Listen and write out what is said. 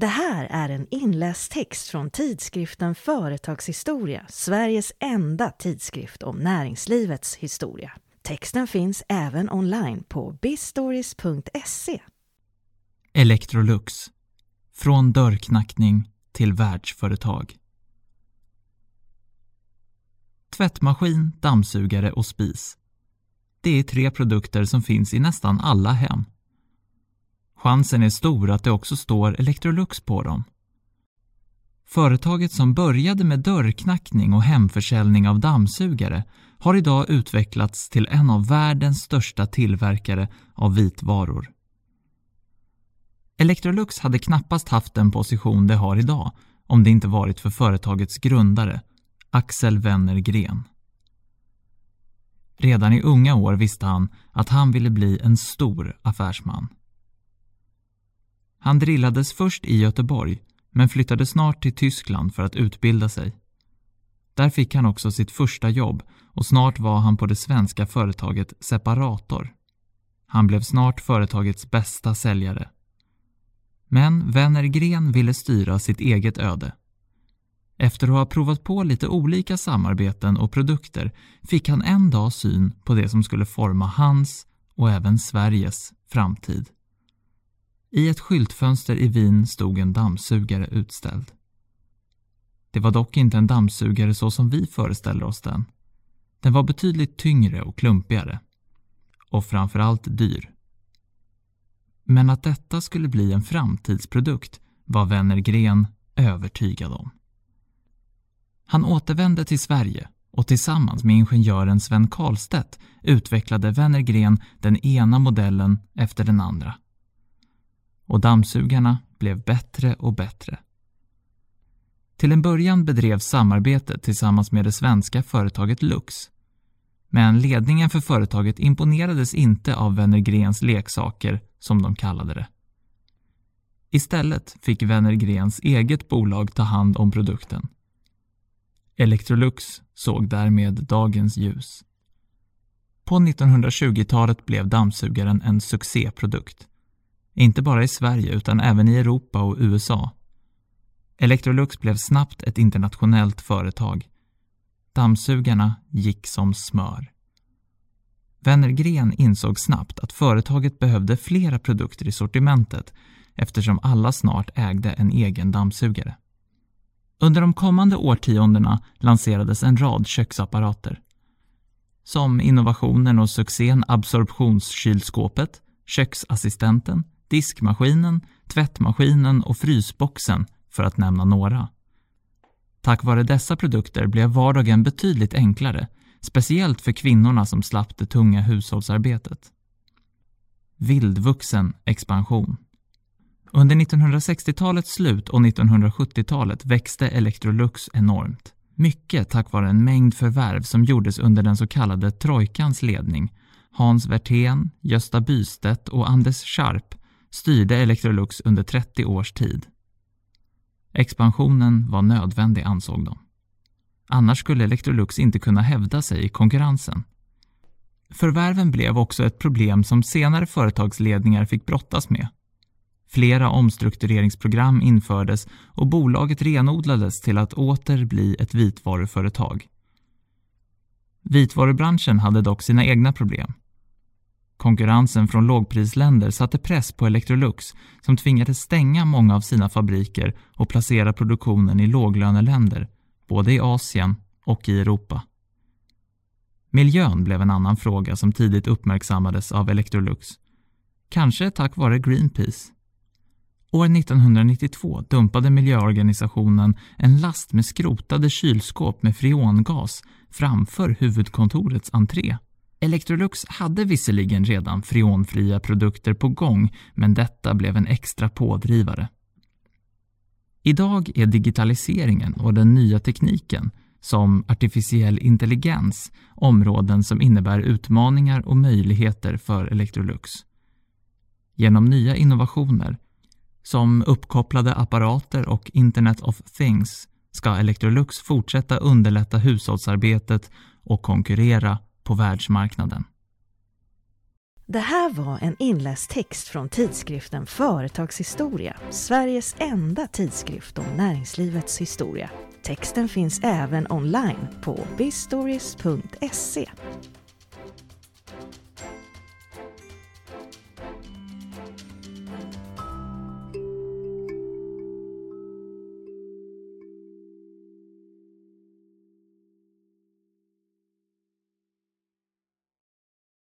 Det här är en inläst text från tidskriften Företagshistoria, Sveriges enda tidskrift om näringslivets historia. Texten finns även online på bistories.se. Electrolux. Från dörrknackning till världsföretag. Tvättmaskin, dammsugare och spis. Det är tre produkter som finns i nästan alla hem. Chansen är stor att det också står Electrolux på dem. Företaget som började med dörrknackning och hemförsäljning av dammsugare har idag utvecklats till en av världens största tillverkare av vitvaror. Electrolux hade knappast haft den position det har idag om det inte varit för företagets grundare, Axel Wenner-Gren. Redan i unga år visste han att han ville bli en stor affärsman. Han drillades först i Göteborg men flyttade snart till Tyskland för att utbilda sig. Där fick han också sitt första jobb och snart var han på det svenska företaget Separator. Han blev snart företagets bästa säljare. Men Wennergren ville styra sitt eget öde. Efter att ha provat på lite olika samarbeten och produkter fick han en dag syn på det som skulle forma hans och även Sveriges framtid. I ett skyltfönster i Wien stod en dammsugare utställd. Det var dock inte en dammsugare så som vi föreställer oss den. Den var betydligt tyngre och klumpigare. Och framförallt dyr. Men att detta skulle bli en framtidsprodukt var Wennergren övertygad om. Han återvände till Sverige och tillsammans med ingenjören Sven Karlstedt utvecklade Wennergren den ena modellen efter den andra. Och dammsugarna blev bättre och bättre. Till en början bedrevs samarbetet tillsammans med det svenska företaget Lux. Men ledningen för företaget imponerades inte av Wennergrens leksaker, som de kallade det. Istället fick Wennergrens eget bolag ta hand om produkten. Electrolux såg därmed dagens ljus. På 1920-talet blev dammsugaren en succéprodukt. Inte bara i Sverige utan även i Europa och USA. Electrolux blev snabbt ett internationellt företag. Dammsugarna gick som smör. Wennergren insåg snabbt att företaget behövde flera produkter i sortimentet eftersom alla snart ägde en egen dammsugare. Under de kommande årtiondena lanserades en rad köksapparater. Som innovationen och succén absorptionskylskåpet, köksassistenten, diskmaskinen, tvättmaskinen och frysboxen för att nämna några. Tack vare dessa produkter blev vardagen betydligt enklare, speciellt för kvinnorna som slapp det tunga hushållsarbetet. Vildvuxen expansion. Under 1960-talets slut och 1970-talet växte Electrolux enormt. Mycket tack vare en mängd förvärv som gjordes under den så kallade trojkans ledning. Hans Werthén, Gösta Bystedt och Anders Scharp styrde Electrolux under 30 års tid. Expansionen var nödvändig ansåg de. Annars skulle Electrolux inte kunna hävda sig i konkurrensen. Förvärven blev också ett problem som senare företagsledningar fick brottas med. Flera omstruktureringsprogram infördes och bolaget renodlades till att åter bli ett vitvaruföretag. Vitvarubranschen hade dock sina egna problem. Konkurrensen från lågprisländer satte press på Electrolux som tvingades stänga många av sina fabriker och placera produktionen i låglöneländer, både i Asien och i Europa. Miljön blev en annan fråga som tidigt uppmärksammades av Electrolux. Kanske tack vare Greenpeace. År 1992 dumpade miljöorganisationen en last med skrotade kylskåp med freongas framför huvudkontorets entré. Electrolux hade visserligen redan freonfria produkter på gång, men detta blev en extra pådrivare. Idag är digitaliseringen och den nya tekniken, som artificiell intelligens, områden som innebär utmaningar och möjligheter för Electrolux. Genom nya innovationer, som uppkopplade apparater och Internet of Things, ska Electrolux fortsätta underlätta hushållsarbetet och konkurrera på världsmarknaden. Det här var en inläst text från tidskriften Företagshistoria, Sveriges enda tidskrift om näringslivets historia. Texten finns även online på bistories.se.